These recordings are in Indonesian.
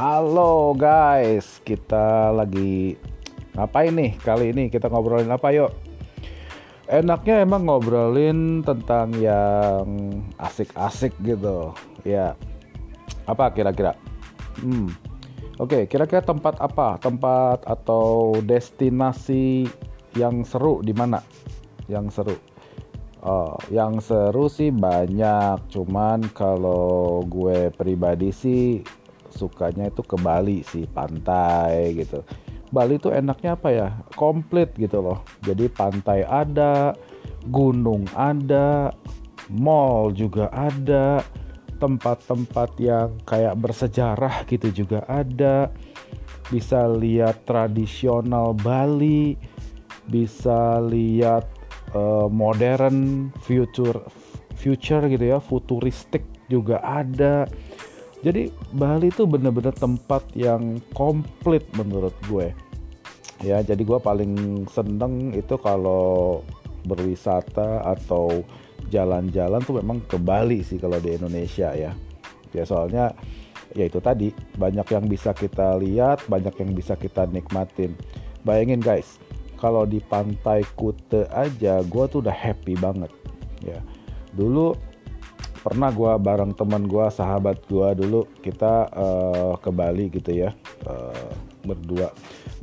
Halo guys, kita lagi ngapain nih kali ini? Kita ngobrolin apa yuk? Enaknya emang ngobrolin tentang yang asik-asik gitu, ya. Apa kira-kira? Hmm, oke. Kira-kira tempat apa? Tempat atau destinasi yang seru di mana? Yang seru? Oh, yang seru sih banyak, cuman kalau gue pribadi sih sukanya itu ke Bali sih, pantai gitu. Bali tuh enaknya apa ya? Komplit gitu loh. Jadi pantai ada, gunung ada, mall juga ada, tempat-tempat yang kayak bersejarah gitu juga ada. Bisa lihat tradisional Bali, bisa lihat uh, modern future future gitu ya futuristik juga ada jadi Bali itu bener-bener tempat yang komplit menurut gue. Ya jadi gue paling seneng itu kalau berwisata atau jalan-jalan tuh memang ke Bali sih kalau di Indonesia ya. Ya soalnya ya itu tadi banyak yang bisa kita lihat banyak yang bisa kita nikmatin. Bayangin guys kalau di pantai Kute aja gue tuh udah happy banget. Ya dulu pernah gue bareng teman gue sahabat gue dulu kita uh, ke Bali gitu ya uh, berdua.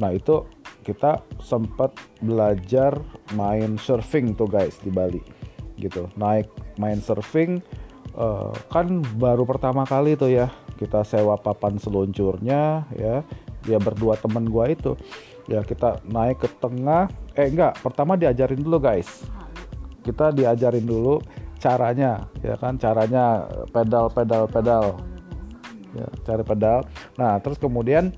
Nah itu kita sempat belajar main surfing tuh guys di Bali gitu. Naik main surfing uh, kan baru pertama kali tuh ya kita sewa papan seluncurnya ya dia berdua temen gue itu. Ya kita naik ke tengah eh enggak pertama diajarin dulu guys. Kita diajarin dulu caranya ya kan caranya pedal pedal pedal ya cari pedal nah terus kemudian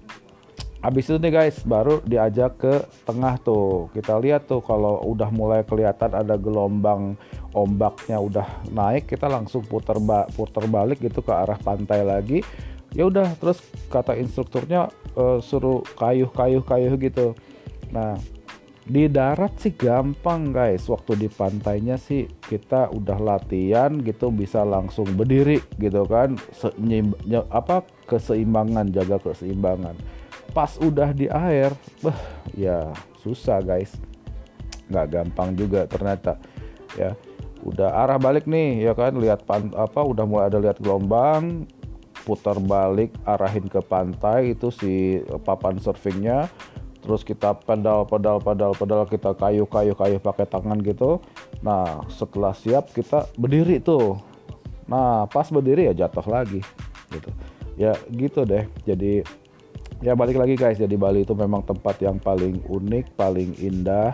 Habis itu nih guys, baru diajak ke tengah tuh. Kita lihat tuh kalau udah mulai kelihatan ada gelombang ombaknya udah naik, kita langsung putar ba putar balik gitu ke arah pantai lagi. Ya udah, terus kata instrukturnya uh, suruh kayuh-kayuh-kayuh gitu. Nah, di darat sih gampang guys. Waktu di pantainya sih kita udah latihan gitu bisa langsung berdiri gitu kan. Se apa keseimbangan, jaga keseimbangan. Pas udah di air, bah ya susah guys. Nggak gampang juga ternyata. Ya, udah arah balik nih ya kan lihat pan apa udah mulai ada lihat gelombang putar balik arahin ke pantai itu si papan surfingnya terus kita pedal pedal pedal pedal kita kayu kayu kayu pakai tangan gitu. Nah setelah siap kita berdiri tuh. Nah pas berdiri ya jatuh lagi gitu. Ya gitu deh. Jadi ya balik lagi guys. Jadi Bali itu memang tempat yang paling unik paling indah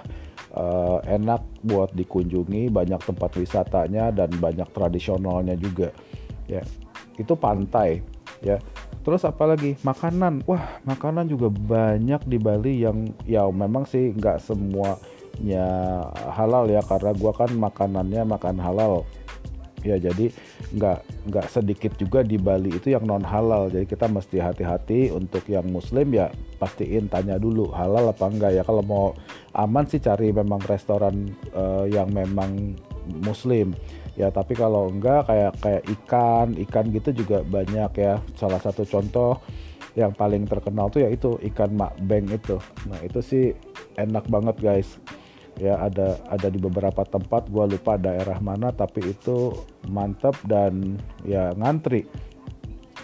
uh, enak buat dikunjungi. Banyak tempat wisatanya dan banyak tradisionalnya juga. Ya itu pantai. Ya terus apalagi makanan. Wah makanan juga banyak di Bali yang ya memang sih nggak semuanya halal ya karena gua kan makanannya makan halal. Ya jadi nggak nggak sedikit juga di Bali itu yang non halal jadi kita mesti hati-hati untuk yang muslim ya pastiin tanya dulu halal apa enggak ya. Kalau mau aman sih cari memang restoran uh, yang memang muslim. Ya tapi kalau enggak kayak kayak ikan ikan gitu juga banyak ya. Salah satu contoh yang paling terkenal tuh ya itu ikan makbeng itu. Nah itu sih enak banget guys. Ya ada ada di beberapa tempat gua lupa daerah mana tapi itu mantep dan ya ngantri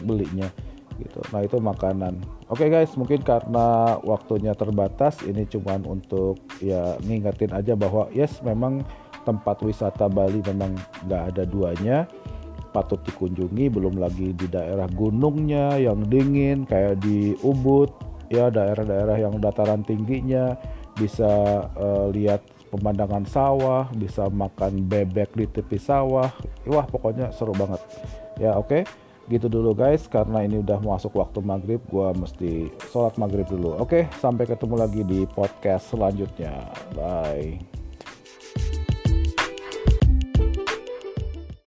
belinya gitu. Nah itu makanan. Oke okay guys mungkin karena waktunya terbatas ini cuman untuk ya ngingetin aja bahwa yes memang tempat wisata Bali memang nggak ada duanya. Patut dikunjungi belum lagi di daerah gunungnya yang dingin kayak di Ubud ya daerah-daerah yang dataran tingginya. Bisa uh, lihat pemandangan sawah bisa makan bebek di tepi sawah. Wah pokoknya seru banget. Ya oke? Okay? gitu dulu guys. Karena ini udah masuk waktu maghrib gua mesti sholat maghrib dulu. Oke okay? sampai ketemu lagi di podcast selanjutnya. Bye